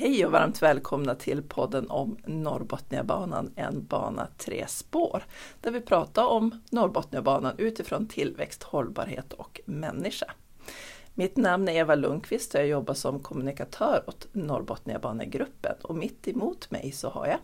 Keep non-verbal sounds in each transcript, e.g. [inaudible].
Hej och varmt välkomna till podden om Norrbotniabanan, en bana tre spår. Där vi pratar om Norrbotniabanan utifrån tillväxt, hållbarhet och människa. Mitt namn är Eva Lundqvist och jag jobbar som kommunikatör åt Norrbotniabanegruppen och mitt emot mig så har jag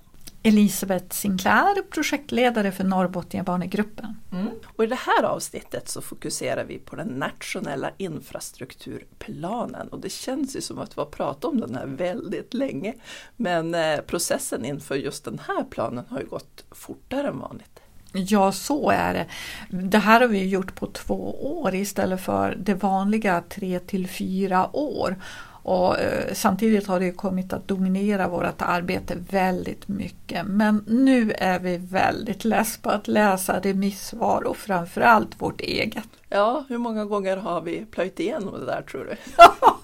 Elisabeth Sinclair, projektledare för Norrbotniabanegruppen. Mm. Och I det här avsnittet så fokuserar vi på den nationella infrastrukturplanen och det känns ju som att vi har pratat om den här väldigt länge. Men eh, processen inför just den här planen har ju gått fortare än vanligt. Ja, så är det. Det här har vi gjort på två år istället för det vanliga tre till fyra år. Och, eh, samtidigt har det kommit att dominera vårt arbete väldigt mycket. Men nu är vi väldigt less på att läsa remissvar och framförallt vårt eget. Ja, hur många gånger har vi plöjt igenom det där tror du? [laughs] [laughs]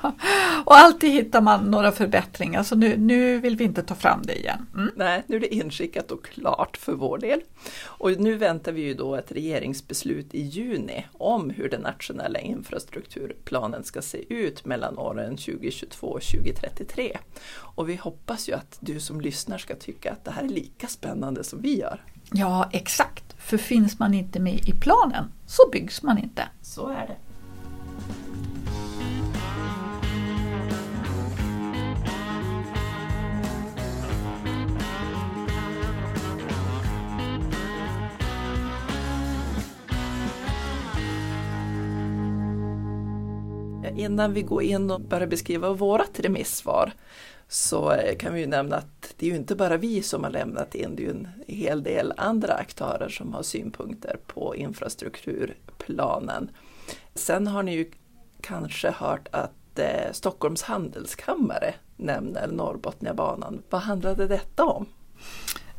[laughs] och alltid hittar man några förbättringar så nu, nu vill vi inte ta fram det igen. Mm. Nej, nu är det inskickat och klart för vår del. Och nu väntar vi ju då ett regeringsbeslut i juni om hur den nationella infrastrukturplanen ska se ut mellan åren 2022 och 2033. Och vi hoppas ju att du som lyssnar ska tycka att det här är lika spännande som vi gör. Ja, exakt. För finns man inte med i planen så byggs man inte. Så är det. Innan vi går in och börjar beskriva vårt remissvar så kan vi ju nämna att det är ju inte bara vi som har lämnat in, det är ju en hel del andra aktörer som har synpunkter på infrastrukturplanen. Sen har ni ju kanske hört att eh, Stockholms handelskammare nämner Norrbotniabanan. Vad handlade detta om?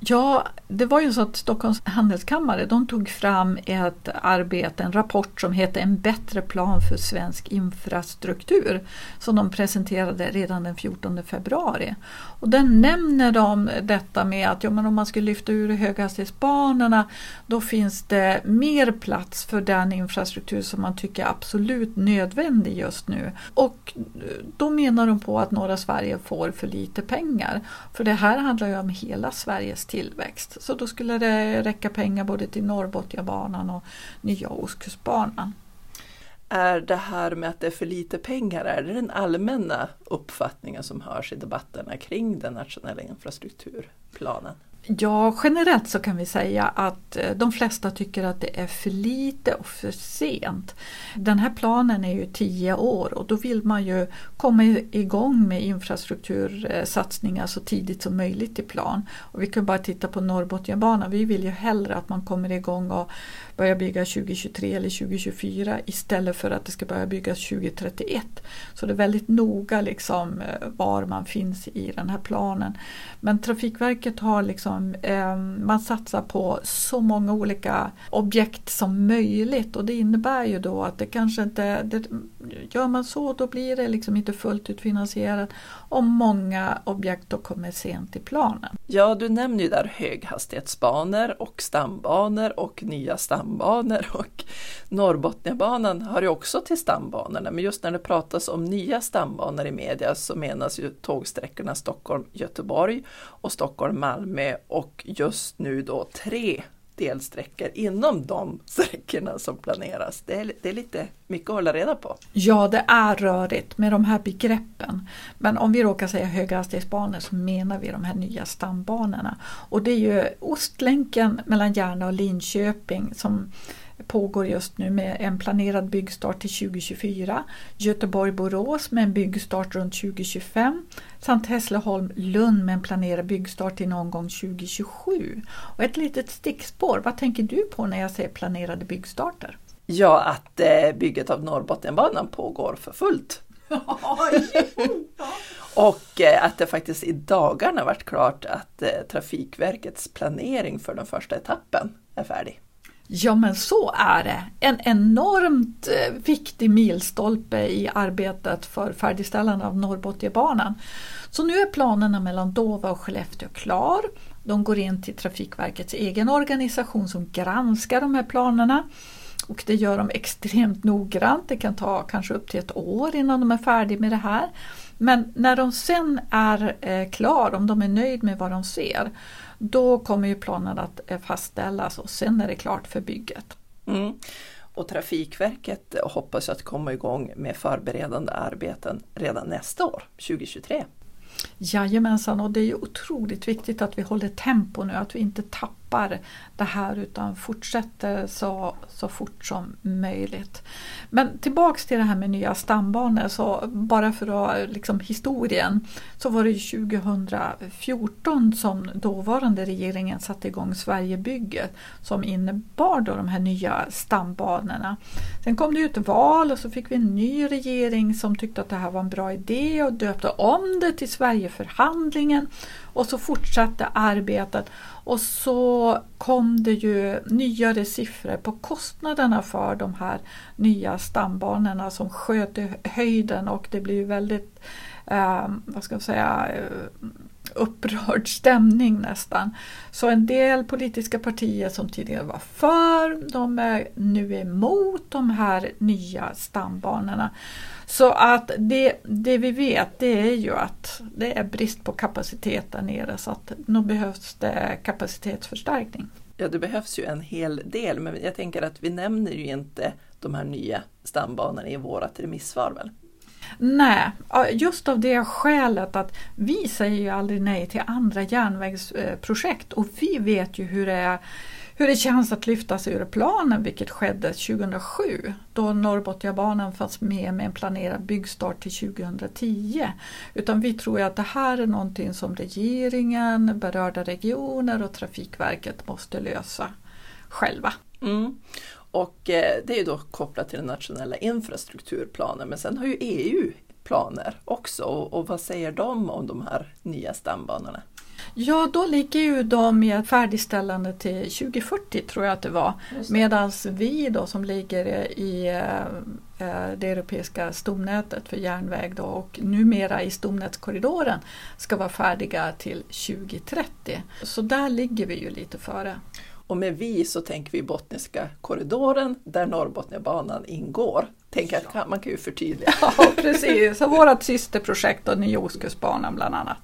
Ja, det var ju så att Stockholms handelskammare de tog fram ett arbete, en rapport som heter En bättre plan för svensk infrastruktur som de presenterade redan den 14 februari. Och den nämner de detta med att ja, men om man skulle lyfta ur höghastighetsbanorna då finns det mer plats för den infrastruktur som man tycker är absolut nödvändig just nu. Och då menar de på att norra Sverige får för lite pengar. För det här handlar ju om hela Sveriges tillväxt. Så då skulle det räcka pengar både till Norrbotniabanan och nya Ostkustbanan. Är det här med att det är för lite pengar, är det den allmänna uppfattningen som hörs i debatterna kring den nationella infrastrukturplanen? Ja, generellt så kan vi säga att eh, de flesta tycker att det är för lite och för sent. Den här planen är ju tio år och då vill man ju komma igång med infrastruktursatsningar så tidigt som möjligt i plan. Och vi kan bara titta på Norrbotniabanan, vi vill ju hellre att man kommer igång och börjar bygga 2023 eller 2024 istället för att det ska börja byggas 2031. Så det är väldigt noga liksom eh, var man finns i den här planen. Men Trafikverket har liksom, eh, man satsar på så många olika objekt som möjligt. Och det innebär ju då att det kanske inte, det, gör man så då blir det liksom inte fullt ut finansierat. Och många objekt då kommer sent i planen. Ja, du nämner ju där höghastighetsbanor och stambanor och nya stambanor [laughs] och Norrbotniabanan hör ju också till stambanorna. Men just när det pratas om nya stambanor i media så menas ju tågsträckorna Stockholm-Göteborg och Stockholm-Malmö och just nu då tre delsträckor inom de [laughs] sträckorna som planeras. Det är, det är lite mycket att hålla reda på. Ja, det är rörigt med de här begreppen. Men om vi råkar säga höghastighetsbanor så menar vi de här nya stambanorna. Och det är ju Ostlänken mellan Järna och Linköping som pågår just nu med en planerad byggstart till 2024. Göteborg-Borås med en byggstart runt 2025 samt Hässleholm-Lund med en planerad byggstart till någon gång 2027. Och ett litet stickspår, vad tänker du på när jag säger planerade byggstarter? Ja, att eh, bygget av Norrbotniabanan pågår för fullt. [laughs] och eh, att det faktiskt i dagarna varit klart att eh, Trafikverkets planering för den första etappen är färdig. Ja men så är det. En enormt eh, viktig milstolpe i arbetet för färdigställande av Norrbotniabanan. Så nu är planerna mellan Dova och Skellefteå klar. De går in till Trafikverkets egen organisation som granskar de här planerna. Och det gör de extremt noggrant. Det kan ta kanske upp till ett år innan de är färdiga med det här. Men när de sen är eh, om de är nöjda med vad de ser, då kommer ju planen att eh, fastställas och sen är det klart för bygget. Mm. Och Trafikverket hoppas att komma igång med förberedande arbeten redan nästa år, 2023. Jajamensan, och det är ju otroligt viktigt att vi håller tempo nu, att vi inte tappar det här utan fortsätter så, så fort som möjligt. Men tillbaks till det här med nya stambanor, så bara för att liksom historien, så var det 2014 som dåvarande regeringen satte igång Sverigebygget som innebar då de här nya stambanorna. Sen kom det ju ett val och så fick vi en ny regering som tyckte att det här var en bra idé och döpte om det till Sverigeförhandlingen och så fortsatte arbetet och så kom det ju nyare siffror på kostnaderna för de här nya stambanorna som sköt i höjden och det blev väldigt, eh, vad ska jag säga, eh, upprörd stämning nästan. Så en del politiska partier som tidigare var för, de är nu emot de här nya stambanorna. Så att det, det vi vet det är ju att det är brist på kapacitet där nere så att nu behövs det kapacitetsförstärkning. Ja, det behövs ju en hel del, men jag tänker att vi nämner ju inte de här nya stambanorna i vårat remissvar väl? Nej, just av det skälet att vi säger ju aldrig nej till andra järnvägsprojekt och vi vet ju hur det är hur det känns att lyftas ur planen, vilket skedde 2007 då Norrbotniabanan fanns med med en planerad byggstart till 2010. Utan vi tror att det här är någonting som regeringen, berörda regioner och Trafikverket måste lösa själva. Mm. Och eh, det är ju då kopplat till den nationella infrastrukturplanen men sen har ju EU planer också och, vad säger de om de här nya stambanorna? Ja, då ligger ju de med färdigställande till 2040 tror jag att det var. Medan vi då som ligger i eh, det europeiska stomnätet för järnväg då, och numera i stomnätskorridoren ska vara färdiga till 2030. Så där ligger vi ju lite före. Och med vi så tänker vi Botniska korridoren där Norrbotniabanan ingår. Tänk att man kan ju förtydliga. Ja precis, och vårt systerprojekt och Nya Ostkustbanan bland annat.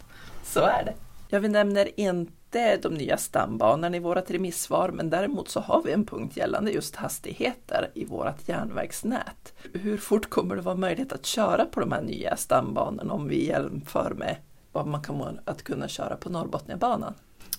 Så är det. Ja, vi nämner inte de nya stambanorna i vårt remissvar, men däremot så har vi en punkt gällande just hastigheter i vårt järnvägsnät. Hur fort kommer det vara möjligt att köra på de här nya stambanorna om vi jämför med vad man kan att kunna köra på Norrbotniabanan?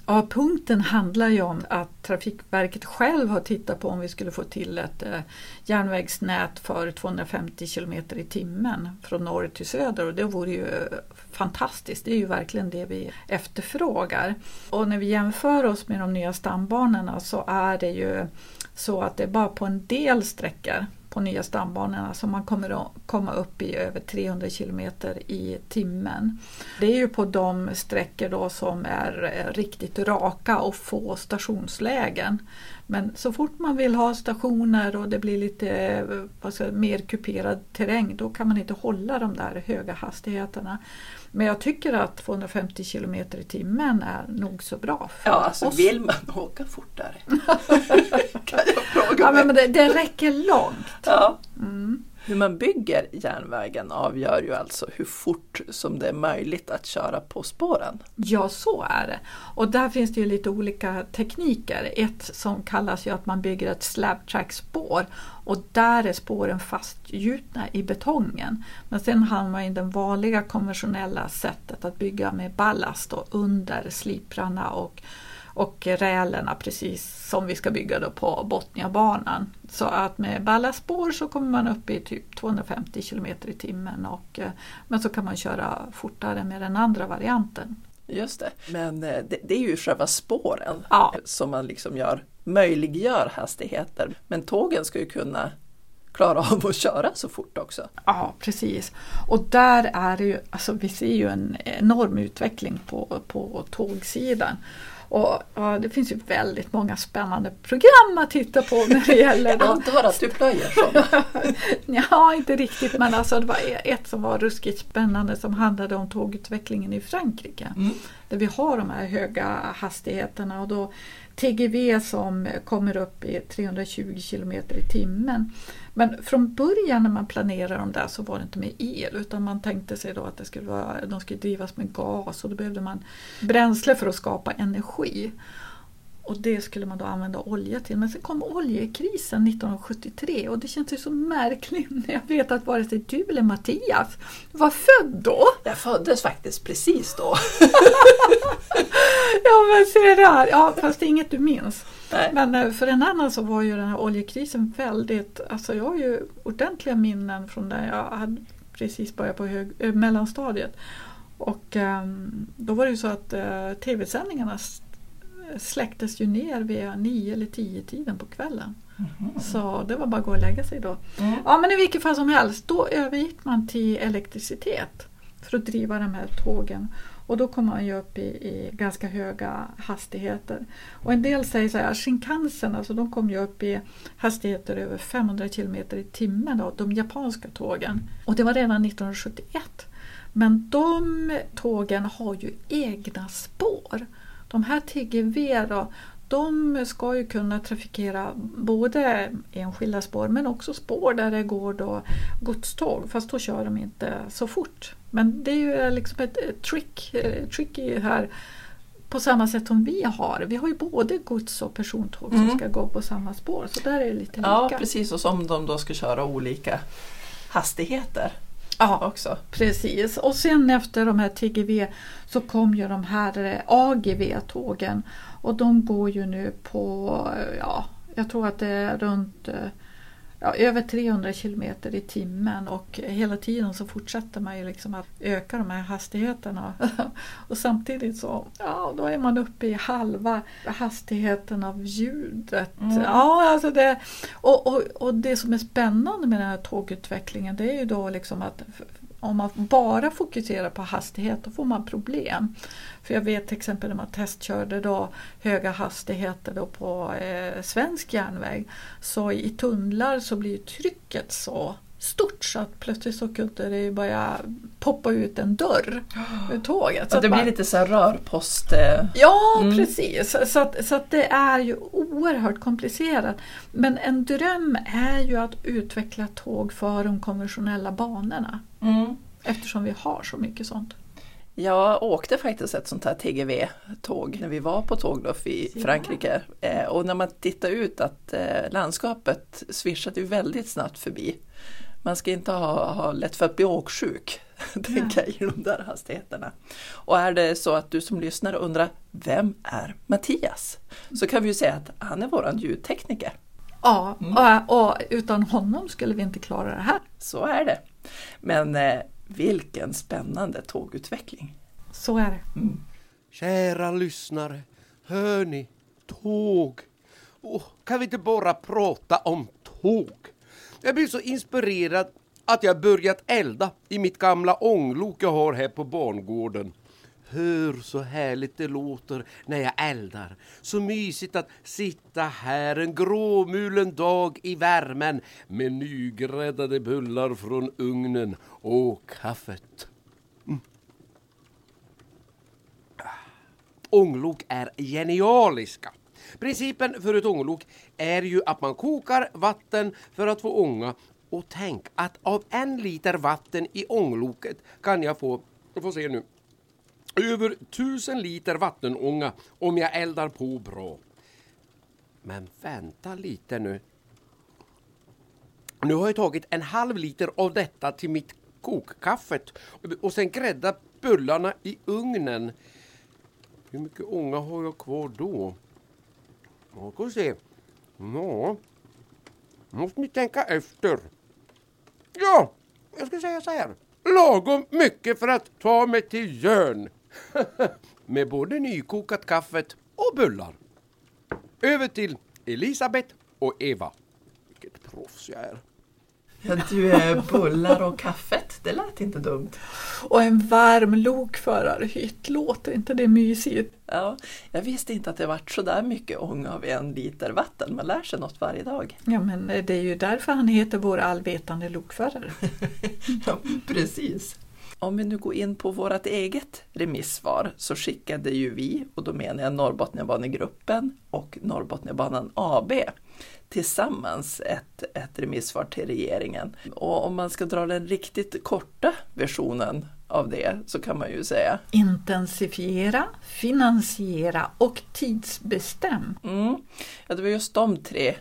Ja, punkten handlar ju om att Trafikverket själv har tittat på om vi skulle få till ett eh, järnvägsnät för 250 km i timmen från norr till söder och det vore ju eh, fantastiskt. Det är ju verkligen det vi efterfrågar. Och när vi jämför oss med de nya stambanorna så är det ju så att det är bara på en del sträckor på nya stambanorna som man kommer att komma upp i över 300 km i timmen. Det är ju på de sträckor då som är eh, riktigt raka och få stationslägen. Men så fort man vill ha stationer och det blir lite alltså, mer kuperad terräng då kan man inte hålla de där höga hastigheterna. Men jag tycker att 250 km i timmen är nog så bra Ja, alltså oss. vill man åka fortare [laughs] kan jag fråga ja, men det, det räcker långt. Ja. Mm. Hur man bygger järnvägen avgör ju alltså hur fort som det är möjligt att köra på spåren. Ja, så är det. Och där finns det ju lite olika tekniker. Ett som kallas ju att man bygger ett slab track spår och där är spåren fastgjutna i betongen. Men sen har man ju det vanliga konventionella sättet att bygga med ballast och under sliprarna och och rälerna precis som vi ska bygga då på Botniabanan. Så att med ballastspår så kommer man upp i typ 250 km i timmen och, eh, men så kan man köra fortare med den andra varianten. Just det, men eh, det, det är ju själva spåren ja. som man liksom gör, möjliggör hastigheter. Men tågen ska ju kunna klara av att köra så fort också. Ja precis. Och där är det ju, alltså vi ser ju en enorm utveckling på, på tågsidan. Och ja, det finns ju väldigt många spännande program att titta på när det gäller [laughs] Jag antar att du plöjer sådana. [laughs] Ja, inte riktigt men alltså det var ett som var ruskigt spännande som handlade om tågutvecklingen i Frankrike. Mm. Där vi har de här höga hastigheterna och då TGV som kommer upp i 320 km i timmen. Men från början när man planerade dem där så var det inte med el utan man tänkte sig då att det skulle vara, de skulle drivas med gas och då behövde man bränsle för att skapa energi. Och det skulle man då använda olja till. Men sen kom oljekrisen 1973 och det känns ju så märkligt när jag vet att vare sig du eller Mattias var född då. Jag föddes faktiskt precis då. [laughs] Ja men se där, ja, fast det är inget du minns. Nej. Men eh, för en annan så var ju den här oljekrisen väldigt, alltså jag har ju ordentliga minnen från där jag hade precis börjat på hög, äh, mellanstadiet. Och ehm, då var det ju så att eh, tv-sändningarna släcktes ju ner vid nio eller tio tiden på kvällen. Så det var bara att gå och lägga sig då. Mm. Ja men i vilket fall som helst, då övergick man till elektricitet för att driva de här tågen. Och då kommer man ju upp i, i ganska höga hastigheter. Och en del säger så här, Shinkansen, alltså de kommer ju upp i hastigheter över 500 km i timmen, då, de japanska tågen. Och det var redan 1971. Men de tågen har ju egna spår. De här TGV då, de ska ju kunna trafikera både enskilda spår men också spår där det går då godståg fast då kör de inte så fort. Men det är ju liksom ett ett trick, eh, tricky här på samma sätt som vi har. Vi har ju både gods och persontåg Mm. som ska gå på samma spår så där är det lite Ja, lika. precis. Och som de då ska köra olika hastigheter Ja, också. Precis, och sen efter de här TGV så kom ju de här eh, AGV-tågen och de går ju nu på, eh, ja, jag tror att det är runt eh, ja, över 300 kilometer i timmen och hela tiden så fortsätter man ju liksom att öka de här hastigheterna. [laughs] och samtidigt så, ja, då är man uppe i halva hastigheten av ljudet. Mm. Ja, alltså det, och, och, och det som är spännande med den här tågutvecklingen det är ju då liksom att om man bara fokuserar på hastighet då får man problem. För jag vet till exempel när man testkörde då höga hastigheter då på eh, svensk järnväg så i tunnlar så blir trycket så stort så att plötsligt så kunde det börja poppa ut en dörr [gasps] ur tåget. Så att det blir man- lite så rörpost... eh, Ja, Mm. precis. Så att, så att det är ju oerhört komplicerat. Men en dröm är ju att utveckla tåg för de konventionella banorna. Mm. Eftersom vi har så mycket sånt. Jag åkte faktiskt ett sånt här TGV-tåg när vi var på tågluff i Ja. Frankrike. Eh, och när man tittar ut att eh, landskapet svischade väldigt snabbt förbi. Man ska inte ha, ha lätt för att bli åksjuk, [laughs] tänker jag, i de där hastigheterna. Och är det så att du som lyssnar undrar, vem är Mattias? Så kan vi ju säga att han är våran ljudtekniker. Ja, och, och utan honom skulle vi inte klara det här. Så är det. Men eh, vilken spännande tågutveckling! Så är det. Kära lyssnare, hör ni? Tåg. Åh, kan vi inte bara prata om tåg? Jag blir så inspirerad att jag börjat elda i mitt gamla ånglok jag har här på barngården. Hör så härligt det låter när jag eldar. Så mysigt att sitta här en gråmulen dag i värmen med nygräddade bullar från ugnen och kaffet. Mm. Ah. Ånglok är genialiska. Principen för ett ånglok är ju att man kokar vatten för att få ånga. Och tänk att av en liter vatten i ångloket kan jag få, jag får se nu, över tusen liter vattenånga om jag eldar på bra. Men vänta lite nu. Nu har jag tagit en halv liter av detta till mitt kokkaffet och sen gräddat bullarna i ugnen. Hur mycket ånga har jag kvar då? Onko ska vi se. No, måste ni tänka efter. Ja, jag ska säga så här. Lagom mycket för att ta mig till Jörn. [laughs] Med både nykokat kaffet och bullar. Över till Elisabeth och Eva. Vilket proffs jag är. Ja, du, eh, bullar och kaffet, det lät inte dumt. Och en varm lokförarhytt, låter inte det mysigt? Ja, jag visste inte att det vart så där mycket ånga av en liter vatten. Man lär sig något varje dag. Ja, men det är ju därför han heter vår allvetande lokförare. [laughs] ja, precis. Om vi nu går in på vårt eget remissvar så skickade ju vi, och då menar jag Norrbotniabanegruppen och Norrbotniabanan AB, tillsammans ett, ett remissvar till regeringen. Och om man ska dra den riktigt korta versionen av det så kan man ju säga Intensifiera, finansiera och tidsbestäm. Mm. Ja, det var just de tre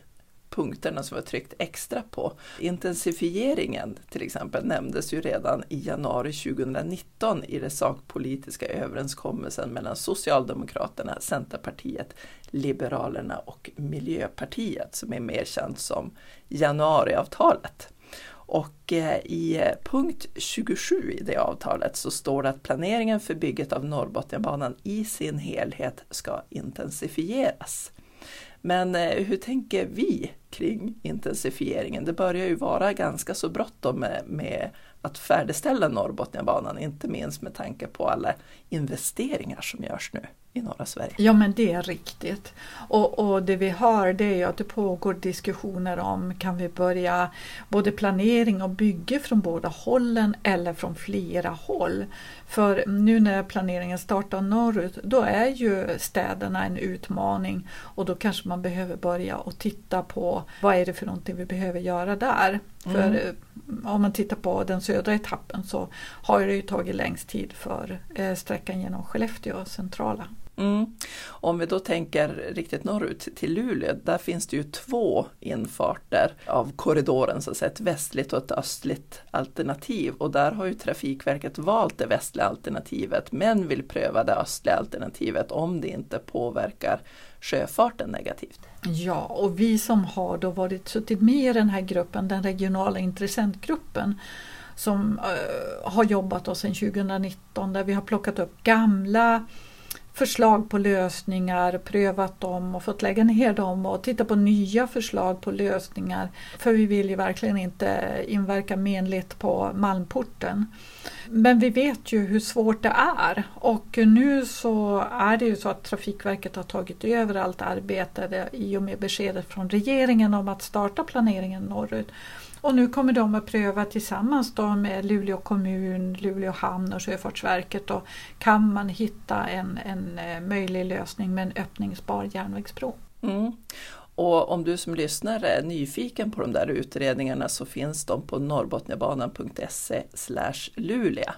punkterna som var tryckt extra på. Intensifieringen till exempel nämndes ju redan i januari 2019 i den sakpolitiska överenskommelsen mellan Socialdemokraterna, Centerpartiet, Liberalerna och Miljöpartiet som är mer känt som januariavtalet. Och eh, i punkt 27 i det avtalet så står det att planeringen för bygget av Norrbotniabanan i sin helhet ska intensifieras. Men eh, hur tänker vi kring intensifieringen? Det börjar ju vara ganska så bråttom med, med att färdigställa Norrbotniabanan, inte minst med tanke på alla investeringar som görs nu i norra Sverige. Ja men det är riktigt. Och, och det vi hör det är att det pågår diskussioner om kan vi börja både planering och bygge från båda hållen eller från flera håll. För nu när planeringen startar norrut då är ju städerna en utmaning och då kanske man behöver börja och titta på vad är det för någonting vi behöver göra där. Mm. För eh, om man tittar på den södra etappen så har det ju tagit längst tid för eh, sträckan genom Skellefteå centrala. Mm. Om vi då tänker riktigt norrut till Luleå, där finns det ju två infarter av korridoren, så att säga, ett västligt och ett östligt alternativ. Och där har ju Trafikverket valt det västliga alternativet men vill pröva det östliga alternativet om det inte påverkar sjöfarten negativt. Ja, och vi som har då varit suttit med i den här gruppen, den regionala intressentgruppen, som uh, har jobbat sedan 2019 där vi har plockat upp gamla förslag på lösningar, prövat dem och fått lägga ner dem och titta på nya förslag på lösningar. För vi vill ju verkligen inte inverka menligt på Malmporten. Men vi vet ju hur svårt det är och nu så är det ju så att Trafikverket har tagit över allt arbete i och med beskedet från regeringen om att starta planeringen norrut. Och nu kommer de att pröva tillsammans då med Luleå kommun, Luleå hamn och Sjöfartsverket. Och kan man hitta en, en eh, möjlig lösning med en öppningsbar järnvägsbro. Mm. Och om du som lyssnare är nyfiken på de där utredningarna så finns de på norrbotniabanan.se Luleå.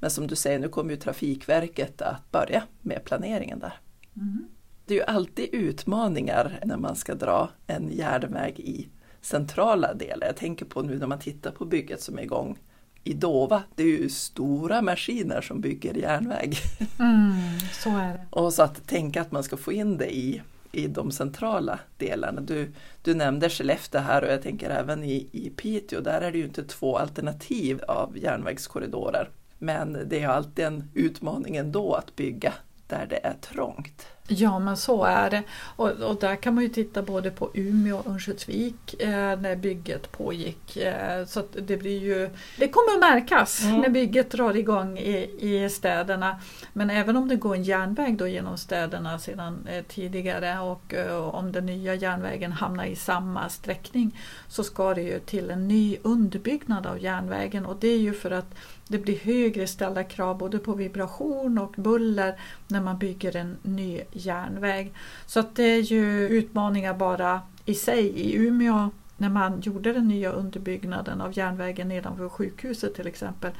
Men som du säger, nu kommer ju Trafikverket att börja med planeringen där. Mm. Det är ju alltid utmaningar när man ska dra en järnväg i centrala delar. Jag tänker på nu när man tittar på bygget som är igång i Dova. Det är ju stora maskiner som bygger järnväg. Mm, så är det. [laughs] Och så att tänka att man ska få in det i, i de centrala delarna. Du, du nämnde Skellefteå här och jag tänker även i, i Piteå. Där är det ju inte två alternativ av järnvägskorridorer. Men det är alltid en utmaning ändå att bygga där det är trångt. Ja men så är det. Och, och där kan man ju titta både på Umeå och Örnsköldsvik eh, när bygget pågick. Eh, så det blir ju, det kommer att märkas mm. när bygget drar igång i, i städerna. Men även om det går en järnväg då genom städerna sedan eh, tidigare och eh, om den nya järnvägen hamnar i samma sträckning så ska det ju till en ny underbyggnad av järnvägen och det är ju för att det blir högre ställda krav både på vibration och buller när man bygger en ny järnväg. Så att det är ju utmaningar bara i sig. I Umeå när man gjorde den nya underbyggnaden av järnvägen nedanför sjukhuset till exempel.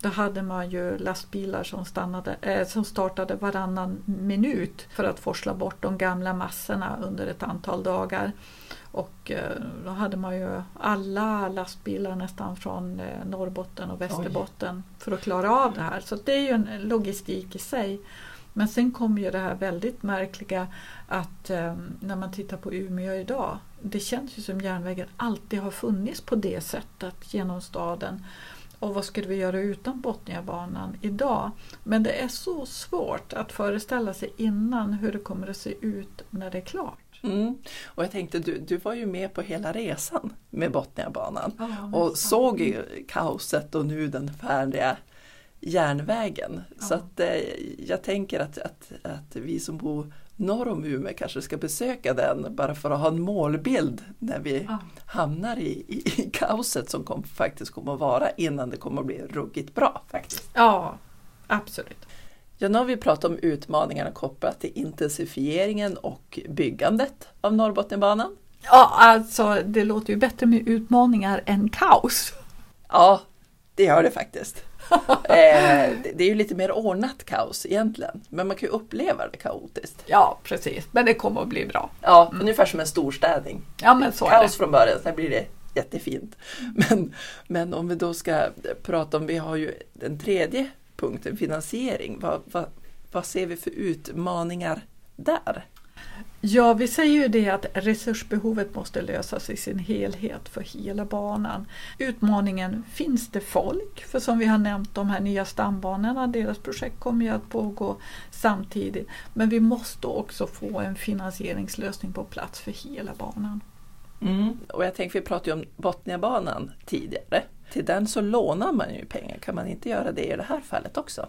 Då hade man ju lastbilar som, stannade, äh, som startade varannan minut för att forsla bort de gamla massorna under ett antal dagar. Och eh, då hade man ju alla lastbilar nästan från eh, Norrbotten och Västerbotten Oj. för att klara av det här. Så det är ju en logistik i sig. Men sen kommer ju det här väldigt märkliga att um, när man tittar på Umeå idag, det känns ju som järnvägen alltid har funnits på det sättet genom staden. Och vad skulle vi göra utan Botniabanan idag? Men det är så svårt att föreställa sig innan hur det kommer att se ut när det är klart. Mm. Och jag tänkte, du, du var ju med på hela resan med Botniabanan Ja, och såg ju kaoset och nu den färdiga järnvägen. Så Ja. att, eh, jag tänker att, att, att vi som bor norr om Umeå kanske ska besöka den bara för att ha en målbild när vi Ja. hamnar i, i, i kaoset som kom, faktiskt kommer att vara innan det kommer att bli ruggigt bra. faktiskt. ja, absolut. Ja, nu har vi pratat om utmaningarna kopplat till intensifieringen och byggandet av Norrbotniabanan. Ja, alltså det låter ju bättre med utmaningar än kaos. Ja, det gör det faktiskt. [laughs] eh, det är ju lite mer ordnat kaos egentligen, men man kan ju uppleva det kaotiskt. Ja, precis. Men det kommer att bli bra. Ja, ungefär som en storstädning. Ja, men så är Kaos det. från början, sen blir det jättefint. [laughs] Men, men om vi då ska prata om, vi har ju den tredje punkten, finansiering. Vad, vad, vad ser vi för utmaningar där? Ja, vi säger ju det att resursbehovet måste lösas i sin helhet för hela banan. Utmaningen, finns det folk? För som vi har nämnt, de här nya stambanorna, deras projekt kommer ju att pågå samtidigt. Men vi måste också få en finansieringslösning på plats för hela banan. Mm. Och jag tänker, vi pratade ju om Botniabanan tidigare. Till den så lånar man ju pengar, kan man inte göra det i det här fallet också?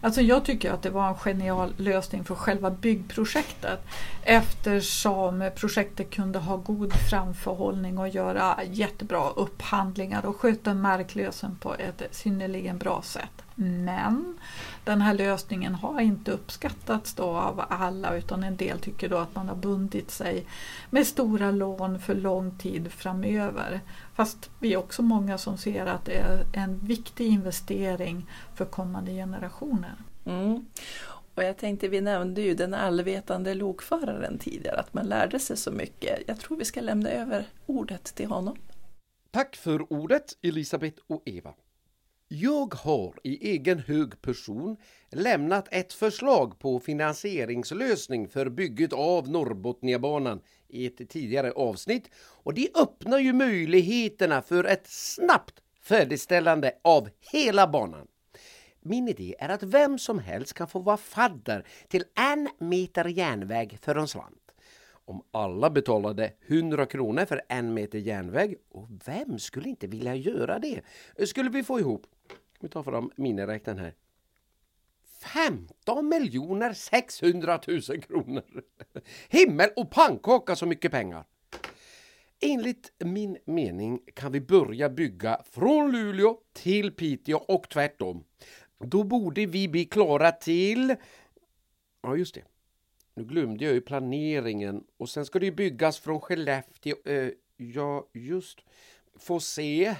Alltså jag tycker att det var en genial lösning för själva byggprojektet eftersom projektet kunde ha god framförhållning och göra jättebra upphandlingar och sköta marklösen på ett synnerligen bra sätt. Men den här lösningen har inte uppskattats då av alla utan en del tycker då att man har bundit sig med stora lån för lång tid framöver. Fast vi är också många som ser att det är en viktig investering för kommande generationer. Mm. Och jag tänkte, vi nämnde ju den allvetande lokföraren tidigare, att man lärde sig så mycket. Jag tror vi ska lämna över ordet till honom. Tack för ordet Elisabeth och Eva. Jag har i egen hög person lämnat ett förslag på finansieringslösning för bygget av Norrbotniabanan i ett tidigare avsnitt och det öppnar ju möjligheterna för ett snabbt färdigställande av hela banan. Min idé är att vem som helst kan få vara fadder till en meter järnväg för en slant. Om alla betalade 100 kronor för en meter järnväg, och vem skulle inte vilja göra det? Skulle vi få ihop, vi tar fram miniräknaren här, 15 miljoner 600 000 kronor. Himmel och pannkaka så mycket pengar. Enligt min mening kan vi börja bygga från Luleå till Piteå och tvärtom. Då borde vi bli klara till... Ja, just det. Nu glömde jag ju planeringen och sen ska det ju byggas från Skellefteå. Eh, ja, just. Får se.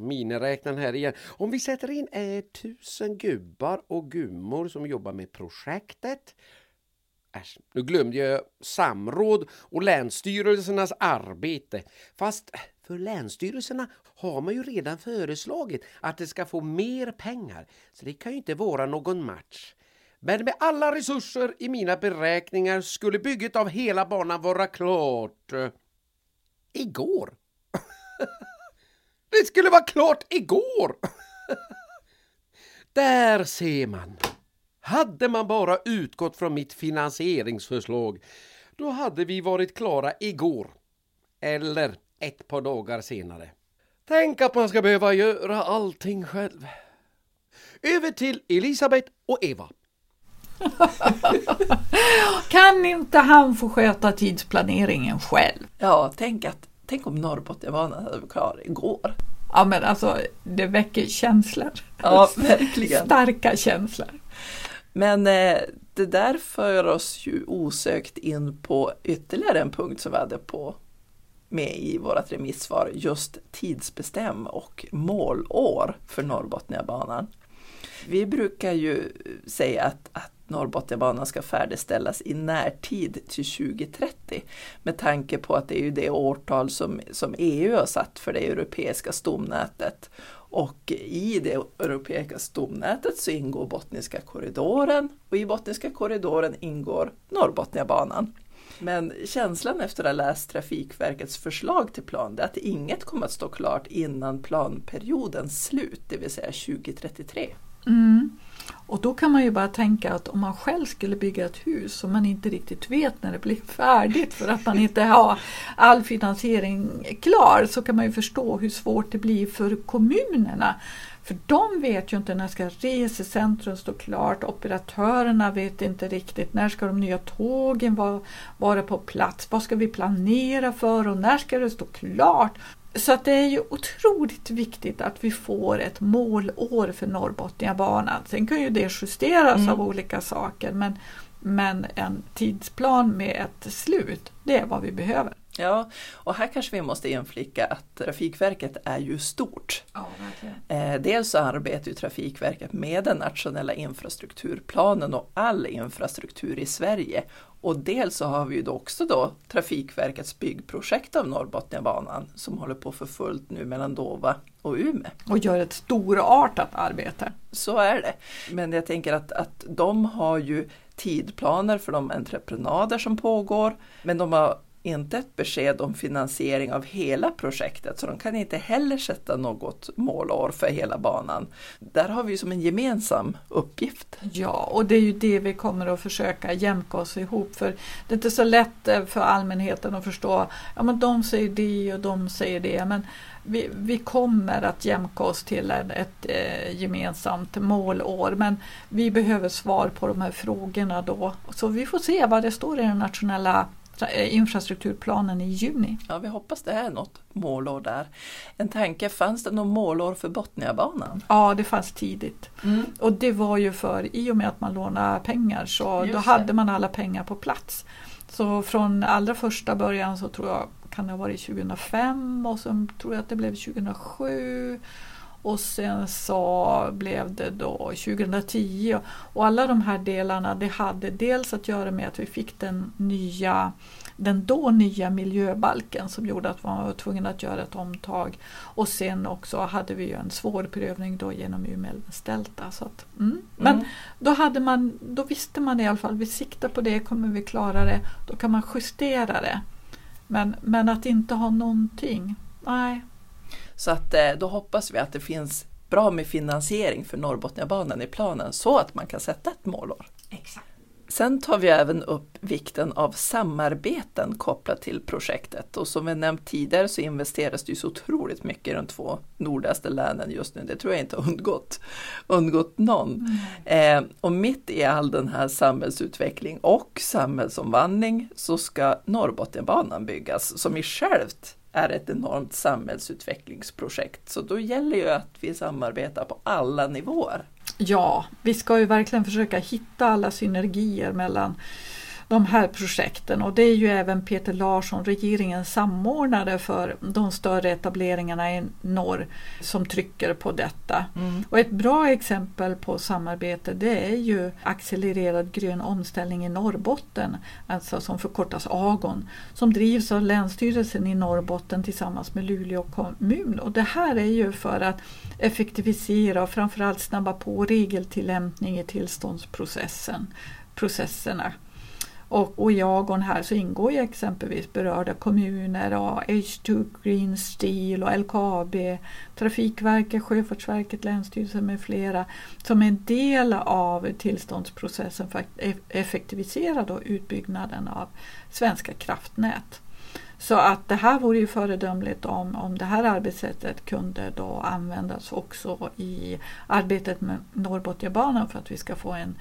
Miniräknaren här igen. Om vi sätter in eh, tusen gubbar och gummor som jobbar med projektet. Äsch, nu glömde jag samråd och länsstyrelsernas arbete. Fast för länsstyrelserna har man ju redan föreslagit att det ska få mer pengar. Så det kan ju inte vara någon match. Men med alla resurser i mina beräkningar skulle bygget av hela banan vara klart eh, igår. [laughs] det skulle vara klart igår! [laughs] Där ser man. Hade man bara utgått från mitt finansieringsförslag, då hade vi varit klara igår. Eller ett par dagar senare. Tänk att man ska behöva göra allting själv. Över till Elisabeth och Eva. [laughs] Kan inte han få sköta tidsplaneringen själv? Ja, tänk, att, tänk om Norrbotniabanan hade varit klar igår. Ja men alltså det väcker känslor. Ja, [laughs] verkligen. Starka känslor. Men eh, det där för oss ju osökt in på ytterligare en punkt som vi hade på med i vårt remissvar, just tidsbestäm och målår för Norrbotniabanan. Vi brukar ju säga att, att Norrbotniabanan ska färdigställas i närtid till 2030 med tanke på att det är ju det årtal som, som EU har satt för det europeiska stomnätet. Och i det europeiska stomnätet så ingår Botniska korridoren och i Botniska korridoren ingår Norrbotniabanan. Men känslan efter att ha läst Trafikverkets förslag till plan är att inget kommer att stå klart innan planperiodens slut, det vill säga 2033. Mm. Och då kan man ju bara tänka att om man själv skulle bygga ett hus som man inte riktigt vet när det blir [laughs] färdigt för att man inte har all finansiering klar så kan man ju förstå hur svårt det blir för kommunerna. För de vet ju inte när ska resecentrum stå klart, operatörerna vet inte riktigt när ska de nya tågen vara, vara på plats, vad ska vi planera för och när ska det stå klart? Så att det är ju otroligt viktigt att vi får ett målår för Norrbotniabanan. Sen kan ju det justeras mm. av olika saker men, men en tidsplan med ett slut, det är vad vi behöver. Ja, och här kanske vi måste inflika att Trafikverket är ju stort. Ja, eh, dels så arbetar ju Trafikverket med den nationella infrastrukturplanen och all infrastruktur i Sverige. Och dels så har vi ju då också då Trafikverkets byggprojekt av Norrbotniabanan som håller på för fullt nu mellan Dova och Umeå. Och gör ett storartat arbete. Så är det. Men jag tänker att, att de har ju tidplaner för de entreprenader som pågår. Men de har inte ett besked om finansiering av hela projektet så de kan inte heller sätta något målår för hela banan. Där har vi som en gemensam uppgift. Ja, och det är ju det vi kommer att försöka jämka oss ihop för det är inte så lätt eh, för allmänheten att förstå, ja men de säger det och de säger det men vi, vi kommer att jämka oss till ett, ett eh, gemensamt målår men vi behöver svar på de här frågorna då. Så vi får se vad det står i den nationella infrastrukturplanen i juni. Ja, vi hoppas det är något målår där. En tanke, fanns det något målår för Botniabanan? Ja, det fanns tidigt. Mm. Och det var ju för, i och med att man lånade pengar så Just då hade det. man alla pengar på plats. Så från allra första början så tror jag kan det ha varit 2005 och sen tror jag att det blev 2007 och sen så blev det då 2010 och alla de här delarna det hade dels att göra med att vi fick den nya den då nya miljöbalken som gjorde att man var tvungen att göra ett omtag. Och sen också hade vi en svår prövning då genom Umeälvens delta. Så att, mm. Men mm. då, hade man, då visste man i alla fall, vi siktar på det, kommer vi klara det, då kan man justera det. Men, men att inte ha någonting, nej, så att eh, då hoppas vi att det finns bra med finansiering för Norrbotniabanan i planen så att man kan sätta ett målår. Exakt. Sen tar vi även upp vikten av samarbeten kopplat till projektet och som vi nämnt tidigare så investeras det ju så otroligt mycket i de två nordligaste länen just nu. Det tror jag inte har undgått, undgått någon. Mm. Eh, och mitt i all den här samhällsutveckling och samhällsomvandling så ska Norrbotniabanan byggas som i självt är ett enormt samhällsutvecklingsprojekt. Så då gäller ju att vi samarbetar på alla nivåer. Ja, vi ska ju verkligen försöka hitta alla synergier mellan de här projekten och det är ju även Peter Larsson, regeringens samordnare för de större etableringarna i norr som trycker på detta. Mm. Och ett bra exempel på samarbete det är ju accelererad grön omställning i Norrbotten, alltså som förkortas AGON, som drivs av Länsstyrelsen i Norrbotten tillsammans med Luleå kommun. Och det här är ju för att effektivisera och framförallt snabba på regeltillämpning i tillståndsprocessen processerna. Och, och i AGON här så ingår ju exempelvis berörda kommuner och H2 Green Steel och LKAB, Trafikverket, Sjöfartsverket, Länsstyrelsen med flera som är en del av tillståndsprocessen för att effektivisera då utbyggnaden av svenska kraftnät. Så att det här vore ju föredömligt om, om det här arbetssättet kunde då användas också i arbetet med Norrbotniabanan för att vi ska få en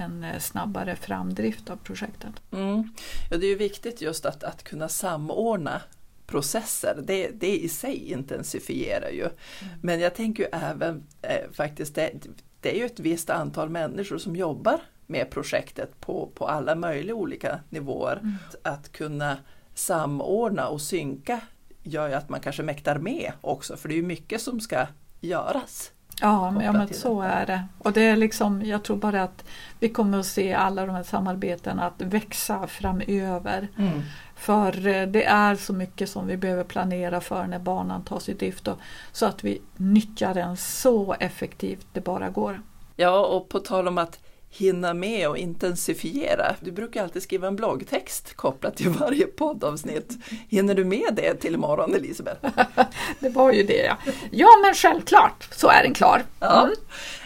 en eh, snabbare framdrift av projektet. Mm. Ja, det är ju viktigt just att, att kunna samordna processer. Det, det i sig intensifierar ju. Mm. Men jag tänker ju även eh, faktiskt, det, det är ju ett visst antal människor som jobbar med projektet på, på alla möjliga olika nivåer. Mm. Att kunna samordna och synka gör ju att man kanske mäktar med också, för det är ju mycket som ska göras. Ja, men, ja, men så är det. Och det är liksom, jag tror bara att vi kommer att se alla de här samarbetena att växa framöver. Mm. För eh, det är så mycket som vi behöver planera för när banan tas i drift och, så att vi nyttjar den så effektivt det bara går. Ja, och på tal om att hinna med och intensifiera. Du brukar alltid skriva en bloggtext kopplat till varje poddavsnitt. Hinner du med det till imorgon Elisabeth? [laughs] det var ju det ja. Ja men självklart så är den klar. Mm.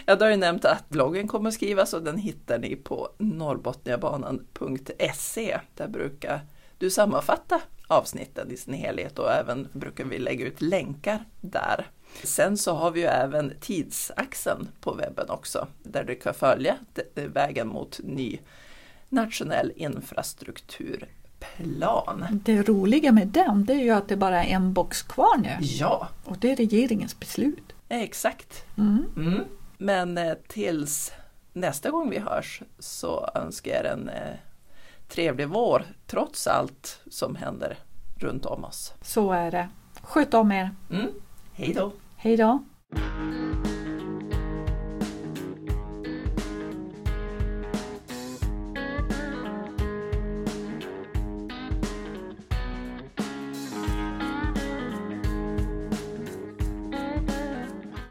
Ja, då har jag nämnt att bloggen kommer att skrivas och den hittar ni på norrbotniabanan.se. Där brukar du sammanfatta avsnitten i sin helhet och även brukar vi lägga ut länkar där. Sen så har vi ju även tidsaxeln på webben också där du kan följa vägen mot ny nationell infrastrukturplan. Det roliga med den det är ju att det bara är en box kvar nu. Ja! Och det är regeringens beslut. Exakt. Mm. Mm. Men eh, tills nästa gång vi hörs så önskar jag er en eh, trevlig vår trots allt som händer runt om oss. Så är det. Sköt om er. Mm. Hej då! Hej då!